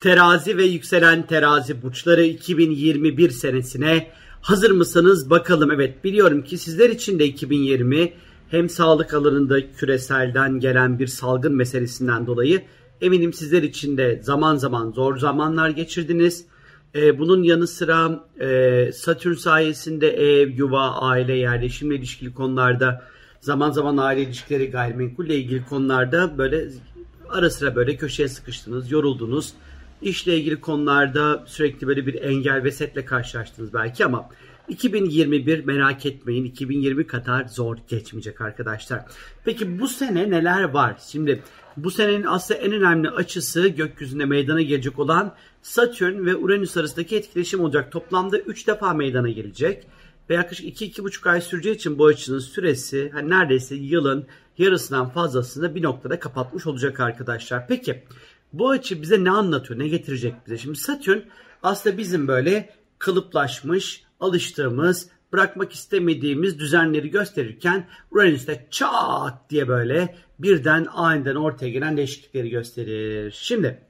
Terazi ve yükselen terazi burçları 2021 senesine hazır mısınız bakalım. Evet biliyorum ki sizler için de 2020 hem sağlık alanında küreselden gelen bir salgın meselesinden dolayı eminim sizler için de zaman zaman zor zamanlar geçirdiniz. Ee, bunun yanı sıra e, Satürn sayesinde ev, yuva, aile, yerleşimle ilişkili konularda zaman zaman aile ilişkileri gayrimenkulle ilgili konularda böyle ara sıra böyle köşeye sıkıştınız, yoruldunuz işle ilgili konularda sürekli böyle bir engel ve setle karşılaştınız belki ama 2021 merak etmeyin 2020 kadar zor geçmeyecek arkadaşlar. Peki bu sene neler var? Şimdi bu senenin aslında en önemli açısı gökyüzünde meydana gelecek olan Satürn ve Uranüs arasındaki etkileşim olacak. Toplamda 3 defa meydana gelecek. Ve yaklaşık 2-2,5 ay süreceği için bu açının süresi hani neredeyse yılın yarısından fazlasını bir noktada kapatmış olacak arkadaşlar. Peki bu açı bize ne anlatıyor, ne getirecek bize? Şimdi Satürn aslında bizim böyle kalıplaşmış, alıştığımız, bırakmak istemediğimiz düzenleri gösterirken Uranüs'te çat diye böyle birden aniden ortaya gelen değişiklikleri gösterir. Şimdi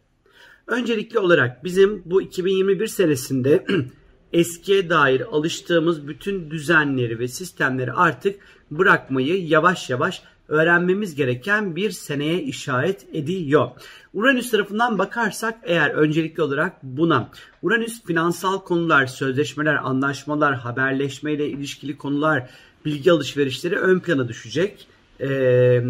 öncelikli olarak bizim bu 2021 senesinde eskiye dair alıştığımız bütün düzenleri ve sistemleri artık bırakmayı yavaş yavaş öğrenmemiz gereken bir seneye işaret ediyor. Uranüs tarafından bakarsak eğer öncelikli olarak buna Uranüs finansal konular, sözleşmeler, anlaşmalar, haberleşmeyle ilişkili konular, bilgi alışverişleri ön plana düşecek. Ee,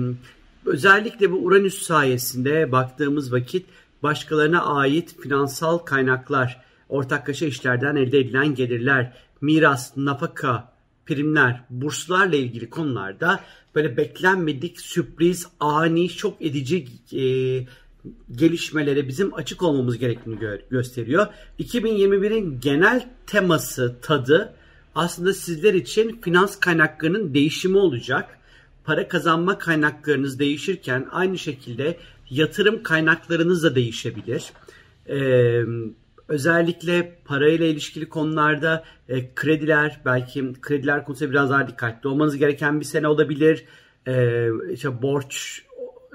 özellikle bu Uranüs sayesinde baktığımız vakit başkalarına ait finansal kaynaklar, ortaklaşa işlerden elde edilen gelirler, miras, nafaka, primler, burslarla ilgili konularda böyle beklenmedik, sürpriz, ani, şok edici e, gelişmelere bizim açık olmamız gerektiğini gö- gösteriyor. 2021'in genel teması, tadı aslında sizler için finans kaynaklarının değişimi olacak. Para kazanma kaynaklarınız değişirken aynı şekilde yatırım kaynaklarınız da değişebilir. Ee, özellikle parayla ilişkili konularda e, krediler belki krediler konusunda biraz daha dikkatli olmanız gereken bir sene olabilir. E, işte borç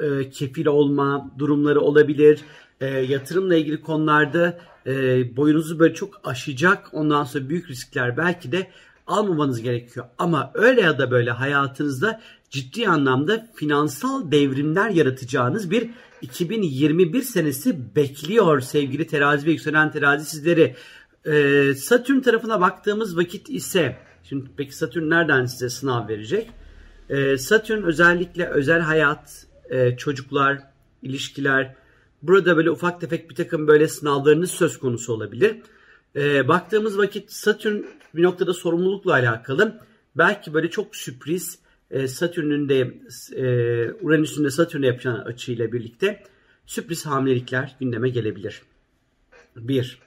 e, kefil olma durumları olabilir. E, yatırımla ilgili konularda e, boyunuzu böyle çok aşacak ondan sonra büyük riskler belki de almamanız gerekiyor. Ama öyle ya da böyle hayatınızda ciddi anlamda finansal devrimler yaratacağınız bir 2021 senesi bekliyor sevgili terazi ve yükselen terazi sizleri. Ee, Satürn tarafına baktığımız vakit ise şimdi peki Satürn nereden size sınav verecek? Ee, Satürn özellikle özel hayat, e, çocuklar, ilişkiler burada böyle ufak tefek bir takım böyle sınavlarınız söz konusu olabilir. Ee, baktığımız vakit Satürn bir noktada sorumlulukla alakalı belki böyle çok sürpriz e, Satürn'ün de e, Uranüs'ün de Satürn'e yapacağın açıyla birlikte sürpriz hamilelikler gündeme gelebilir. Bir,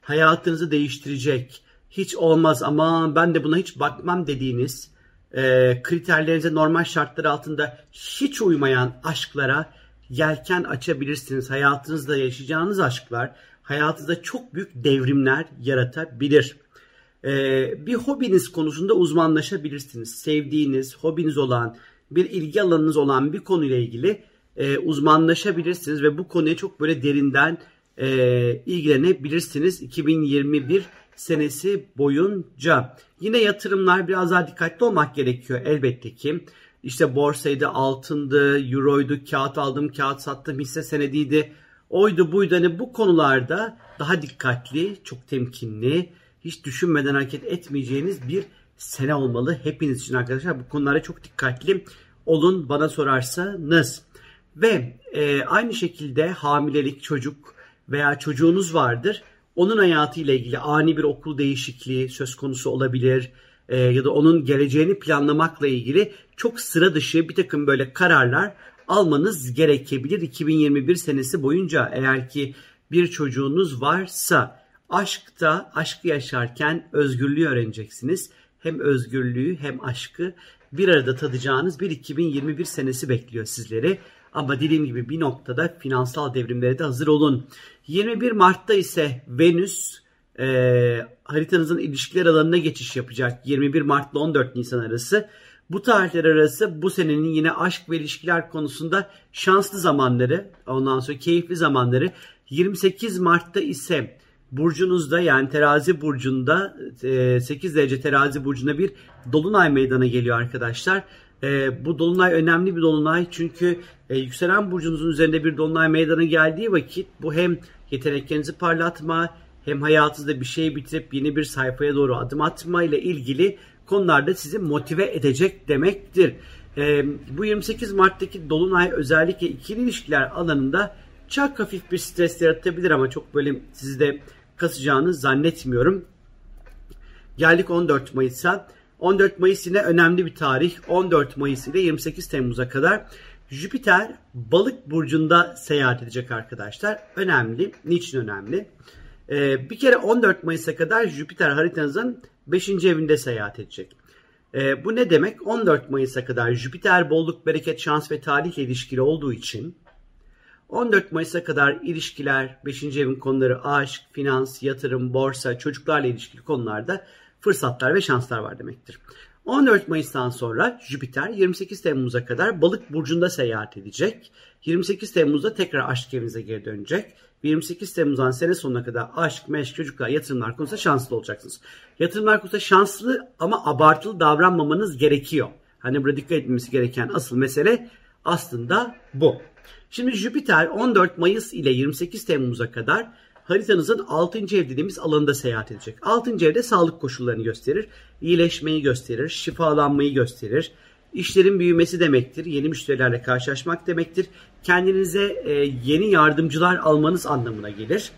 hayatınızı değiştirecek, hiç olmaz ama ben de buna hiç bakmam dediğiniz, e, kriterlerinize normal şartlar altında hiç uymayan aşklara yelken açabilirsiniz. Hayatınızda yaşayacağınız aşklar hayatınızda çok büyük devrimler yaratabilir. Ee, bir hobiniz konusunda uzmanlaşabilirsiniz. Sevdiğiniz, hobiniz olan, bir ilgi alanınız olan bir konuyla ilgili e, uzmanlaşabilirsiniz ve bu konuya çok böyle derinden e, ilgilenebilirsiniz 2021 senesi boyunca. Yine yatırımlar biraz daha dikkatli olmak gerekiyor elbette ki. İşte borsaydı, altındı, euroydu, kağıt aldım, kağıt sattım, hisse senediydi. Oydu buydu hani bu konularda daha dikkatli, çok temkinli, hiç düşünmeden hareket etmeyeceğiniz bir sene olmalı hepiniz için arkadaşlar. Bu konulara çok dikkatli olun bana sorarsanız. Ve e, aynı şekilde hamilelik çocuk veya çocuğunuz vardır. Onun hayatıyla ilgili ani bir okul değişikliği söz konusu olabilir. E, ya da onun geleceğini planlamakla ilgili çok sıra dışı bir takım böyle kararlar almanız gerekebilir 2021 senesi boyunca eğer ki bir çocuğunuz varsa aşkta aşkı yaşarken özgürlüğü öğreneceksiniz. Hem özgürlüğü hem aşkı bir arada tadacağınız bir 2021 senesi bekliyor sizleri. Ama dediğim gibi bir noktada finansal devrimlere de hazır olun. 21 Mart'ta ise Venüs e, haritanızın ilişkiler alanına geçiş yapacak. 21 Mart ile 14 Nisan arası. Bu tarihler arası bu senenin yine aşk ve ilişkiler konusunda şanslı zamanları, ondan sonra keyifli zamanları. 28 Mart'ta ise burcunuzda yani terazi burcunda 8 derece terazi burcunda bir dolunay meydana geliyor arkadaşlar. Bu dolunay önemli bir dolunay çünkü yükselen burcunuzun üzerinde bir dolunay meydana geldiği vakit bu hem yeteneklerinizi parlatma hem hayatınızda bir şey bitirip yeni bir sayfaya doğru adım atma ile ilgili konularda sizi motive edecek demektir. E, bu 28 Mart'taki Dolunay özellikle ikili ilişkiler alanında çok hafif bir stres yaratabilir ama çok böyle sizi de kasacağını zannetmiyorum. Geldik 14 Mayıs'a. 14 Mayıs yine önemli bir tarih. 14 Mayıs ile 28 Temmuz'a kadar Jüpiter balık burcunda seyahat edecek arkadaşlar. Önemli. Niçin önemli? Ee, bir kere 14 Mayıs'a kadar Jüpiter haritanızın 5. evinde seyahat edecek. E, bu ne demek? 14 Mayıs'a kadar Jüpiter bolluk, bereket, şans ve tarihle ilişkili olduğu için 14 Mayıs'a kadar ilişkiler, 5. evin konuları aşk, finans, yatırım, borsa, çocuklarla ilişkili konularda fırsatlar ve şanslar var demektir. 14 Mayıs'tan sonra Jüpiter 28 Temmuz'a kadar balık burcunda seyahat edecek. 28 Temmuz'da tekrar aşk evinize geri dönecek. 28 Temmuz'dan sene sonuna kadar aşk, meşk, çocuklar, yatırımlar konusunda şanslı olacaksınız. Yatırımlar konusunda şanslı ama abartılı davranmamanız gerekiyor. Hani burada dikkat etmemiz gereken asıl mesele aslında bu. Şimdi Jüpiter 14 Mayıs ile 28 Temmuz'a kadar haritanızın 6. ev dediğimiz alanında seyahat edecek. 6. evde sağlık koşullarını gösterir, iyileşmeyi gösterir, şifalanmayı gösterir. İşlerin büyümesi demektir, yeni müşterilerle karşılaşmak demektir. Kendinize e, yeni yardımcılar almanız anlamına gelir.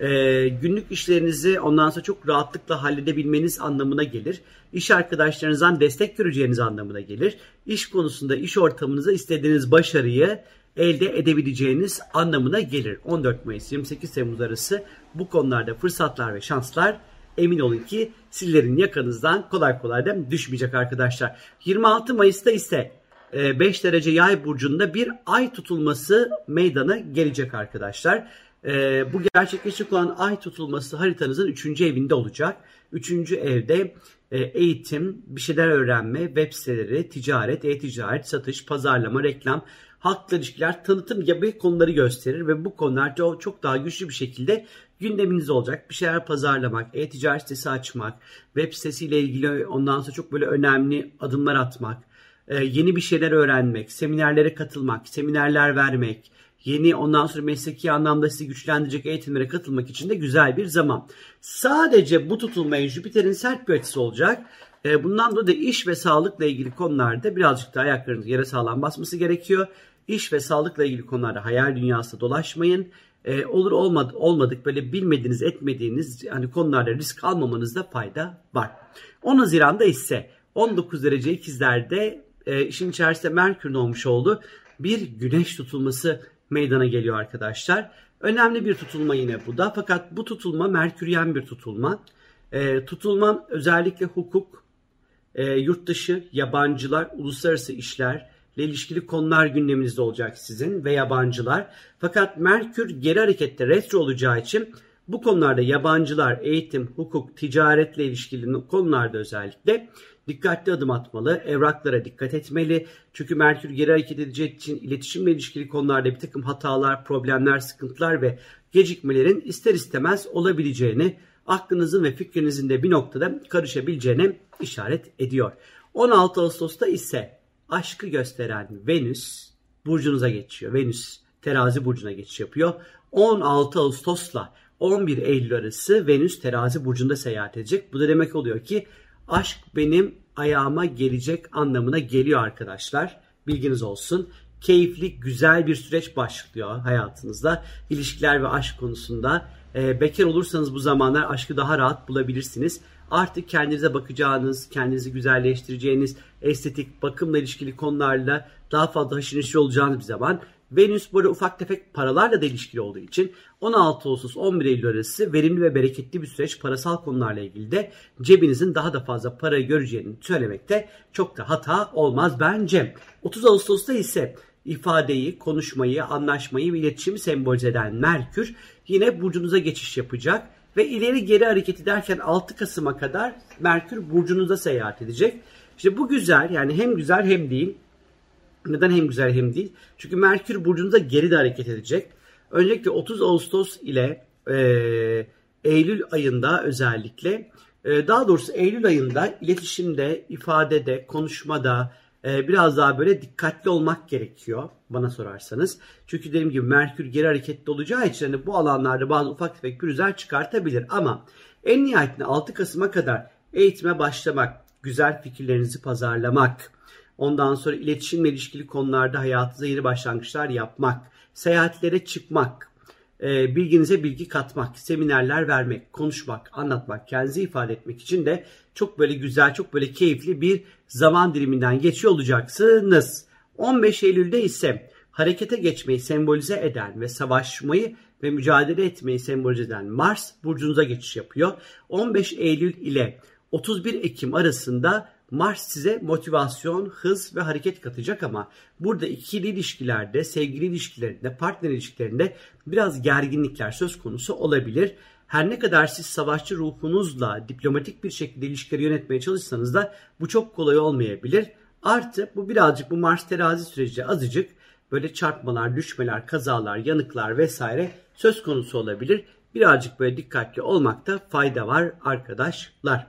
E, günlük işlerinizi ondan sonra çok rahatlıkla halledebilmeniz anlamına gelir. İş arkadaşlarınızdan destek göreceğiniz anlamına gelir. İş konusunda iş ortamınıza istediğiniz başarıyı elde edebileceğiniz anlamına gelir. 14 Mayıs 28 Temmuz arası bu konularda fırsatlar ve şanslar emin olun ki sizlerin yakanızdan kolay kolay da düşmeyecek arkadaşlar. 26 Mayıs'ta ise 5 e, derece yay burcunda bir ay tutulması meydana gelecek arkadaşlar. E, bu gerçekleşecek olan ay tutulması haritanızın 3. evinde olacak. 3. evde e, eğitim, bir şeyler öğrenme, web siteleri, ticaret, e-ticaret, satış, pazarlama, reklam, halkla ilişkiler, tanıtım gibi konuları gösterir ve bu konular çok daha güçlü bir şekilde gündeminizde olacak. Bir şeyler pazarlamak, e-ticaret sitesi açmak, web sitesiyle ilgili ondan sonra çok böyle önemli adımlar atmak, e, yeni bir şeyler öğrenmek, seminerlere katılmak, seminerler vermek, yeni ondan sonra mesleki anlamda sizi güçlendirecek eğitimlere katılmak için de güzel bir zaman. Sadece bu tutulmaya Jüpiter'in sert bir açısı olacak. E, bundan dolayı iş ve sağlıkla ilgili konularda birazcık daha ayaklarınız yere sağlam basması gerekiyor. İş ve sağlıkla ilgili konularda hayal dünyasında dolaşmayın. E, olur olmadı, olmadık böyle bilmediğiniz etmediğiniz hani konularda risk almamanızda fayda var. 10 Haziran'da ise 19 derece ikizlerde e, işin içerisinde Merkür'ün olmuş oldu. Bir güneş tutulması meydana geliyor arkadaşlar. Önemli bir tutulma yine bu da. Fakat bu tutulma Merküryen bir tutulma. E, tutulma özellikle hukuk, e, yurt dışı, yabancılar, uluslararası işler, ilişkili konular gündeminizde olacak sizin ve yabancılar. Fakat Merkür geri harekette retro olacağı için bu konularda yabancılar, eğitim, hukuk, ticaretle ilişkili konularda özellikle dikkatli adım atmalı, evraklara dikkat etmeli. Çünkü Merkür geri hareket edeceği için iletişimle ilişkili konularda bir takım hatalar, problemler, sıkıntılar ve gecikmelerin ister istemez olabileceğini, aklınızın ve fikrinizin de bir noktada karışabileceğine işaret ediyor. 16 Ağustos'ta ise aşkı gösteren Venüs burcunuza geçiyor. Venüs terazi burcuna geçiş yapıyor. 16 Ağustos'la 11 Eylül arası Venüs terazi burcunda seyahat edecek. Bu da demek oluyor ki aşk benim ayağıma gelecek anlamına geliyor arkadaşlar. Bilginiz olsun. Keyifli, güzel bir süreç başlıyor hayatınızda. İlişkiler ve aşk konusunda. E, bekar olursanız bu zamanlar aşkı daha rahat bulabilirsiniz artık kendinize bakacağınız, kendinizi güzelleştireceğiniz, estetik, bakımla ilişkili konularla daha fazla haşır neşir olacağınız bir zaman. Venüs böyle ufak tefek paralarla da ilişkili olduğu için 16 Ağustos 11 Eylül arası verimli ve bereketli bir süreç parasal konularla ilgili de cebinizin daha da fazla para göreceğini söylemekte çok da hata olmaz bence. 30 Ağustos'ta ise ifadeyi, konuşmayı, anlaşmayı ve iletişimi sembolize eden Merkür yine burcunuza geçiş yapacak ve ileri geri hareket ederken 6 Kasım'a kadar Merkür burcunuza seyahat edecek. İşte bu güzel yani hem güzel hem değil. Neden hem güzel hem değil? Çünkü Merkür burcunuza geri de hareket edecek. Öncelikle 30 Ağustos ile e, Eylül ayında özellikle e, daha doğrusu Eylül ayında iletişimde, ifadede, konuşmada e, biraz daha böyle dikkatli olmak gerekiyor bana sorarsanız. Çünkü dediğim gibi Merkür geri hareketli olacağı için hani bu alanlarda bazı ufak tefek pürüzler çıkartabilir ama en nihayetinde 6 Kasım'a kadar eğitime başlamak, güzel fikirlerinizi pazarlamak, ondan sonra iletişimle ilişkili konularda hayatınıza yeni başlangıçlar yapmak, seyahatlere çıkmak, e, bilginize bilgi katmak, seminerler vermek, konuşmak, anlatmak, kendinizi ifade etmek için de çok böyle güzel, çok böyle keyifli bir zaman diliminden geçiyor olacaksınız. 15 Eylül'de ise harekete geçmeyi sembolize eden ve savaşmayı ve mücadele etmeyi sembolize eden Mars burcunuza geçiş yapıyor. 15 Eylül ile 31 Ekim arasında Mars size motivasyon, hız ve hareket katacak ama burada ikili ilişkilerde, sevgili ilişkilerinde, partner ilişkilerinde biraz gerginlikler söz konusu olabilir. Her ne kadar siz savaşçı ruhunuzla diplomatik bir şekilde ilişkileri yönetmeye çalışsanız da bu çok kolay olmayabilir. Artı bu birazcık bu Mars terazi süreci azıcık böyle çarpmalar, düşmeler, kazalar, yanıklar vesaire söz konusu olabilir. Birazcık böyle dikkatli olmakta fayda var arkadaşlar.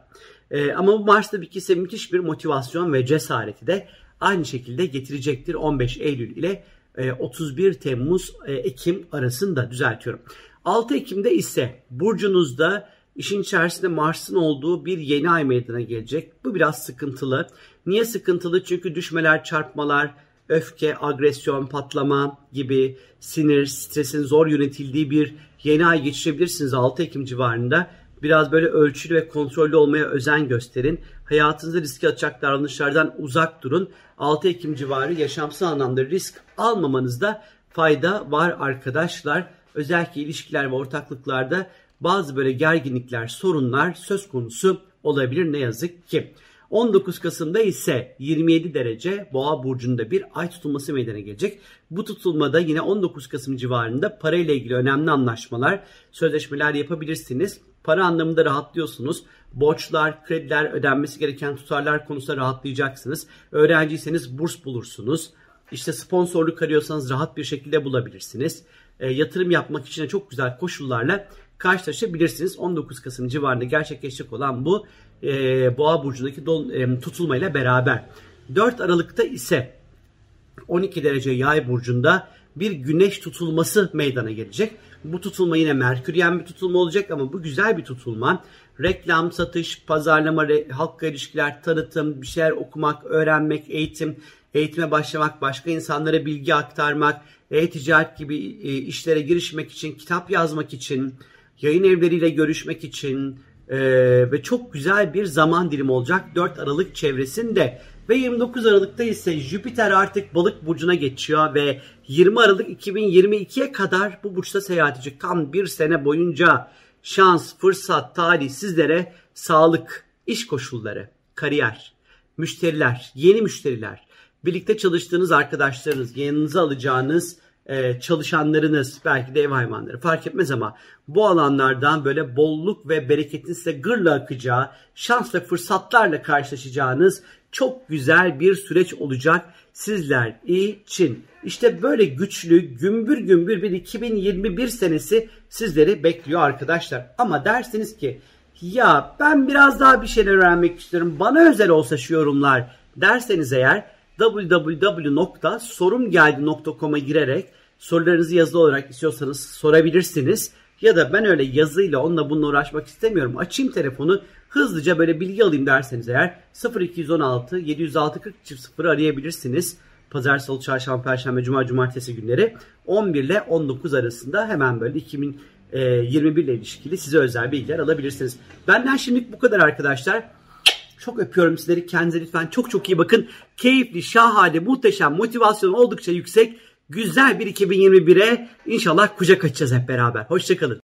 Ee, ama bu Mars tabii ki size müthiş bir motivasyon ve cesareti de aynı şekilde getirecektir 15 Eylül ile 31 Temmuz Ekim arasında düzeltiyorum. 6 Ekim'de ise burcunuzda işin içerisinde Mars'ın olduğu bir yeni ay meydana gelecek. Bu biraz sıkıntılı. Niye sıkıntılı? Çünkü düşmeler, çarpmalar, öfke, agresyon, patlama gibi sinir, stresin zor yönetildiği bir yeni ay geçirebilirsiniz 6 Ekim civarında. Biraz böyle ölçülü ve kontrollü olmaya özen gösterin. Hayatınızda riske atacak davranışlardan uzak durun. 6 Ekim civarı yaşamsal anlamda risk almamanızda fayda var arkadaşlar. Özellikle ilişkiler ve ortaklıklarda bazı böyle gerginlikler, sorunlar söz konusu olabilir ne yazık ki. 19 Kasım'da ise 27 derece Boğa burcunda bir ay tutulması meydana gelecek. Bu tutulmada yine 19 Kasım civarında para ile ilgili önemli anlaşmalar, sözleşmeler yapabilirsiniz. Para anlamında rahatlıyorsunuz. Borçlar, krediler, ödenmesi gereken tutarlar konusunda rahatlayacaksınız. Öğrenciyseniz burs bulursunuz. İşte sponsorluk arıyorsanız rahat bir şekilde bulabilirsiniz. E, yatırım yapmak için de çok güzel koşullarla karşılaşabilirsiniz. 19 Kasım civarında gerçekleşecek olan bu e, Boğa burcundaki don, e, tutulmayla beraber. 4 Aralık'ta ise 12 derece Yay burcunda bir güneş tutulması meydana gelecek. Bu tutulma yine Merküryen bir tutulma olacak ama bu güzel bir tutulma. Reklam, satış, pazarlama, halkla ilişkiler, tanıtım, bir şeyler okumak, öğrenmek, eğitim, eğitime başlamak, başka insanlara bilgi aktarmak, e-ticaret gibi e, işlere girişmek için, kitap yazmak için, yayın evleriyle görüşmek için e, ve çok güzel bir zaman dilimi olacak 4 Aralık çevresinde. Ve 29 Aralık'ta ise Jüpiter artık balık burcuna geçiyor ve 20 Aralık 2022'ye kadar bu burçta seyahat edecek. Tam bir sene boyunca şans, fırsat, talih sizlere sağlık, iş koşulları, kariyer, müşteriler, yeni müşteriler, birlikte çalıştığınız arkadaşlarınız, yanınıza alacağınız e, çalışanlarınız, belki de ev hayvanları fark etmez ama bu alanlardan böyle bolluk ve bereketin size gırla akacağı, şans fırsatlarla karşılaşacağınız çok güzel bir süreç olacak sizler için. İşte böyle güçlü, gümbür gümbür bir 2021 senesi sizleri bekliyor arkadaşlar. Ama dersiniz ki ya ben biraz daha bir şeyler öğrenmek istiyorum. Bana özel olsa şu yorumlar derseniz eğer www.sorumgeldi.com'a girerek sorularınızı yazılı olarak istiyorsanız sorabilirsiniz. Ya da ben öyle yazıyla onunla bununla uğraşmak istemiyorum. Açayım telefonu hızlıca böyle bilgi alayım derseniz eğer 0216 706 40 0 arayabilirsiniz. Pazar, salı, çarşamba, perşembe, cuma, cumartesi günleri 11 ile 19 arasında hemen böyle 2021 ile ilişkili size özel bilgiler alabilirsiniz. Benden şimdilik bu kadar arkadaşlar. Çok öpüyorum sizleri. Kendinize lütfen çok çok iyi bakın. Keyifli, şahane, muhteşem, motivasyon oldukça yüksek. Güzel bir 2021'e inşallah kucak açacağız hep beraber. Hoşçakalın.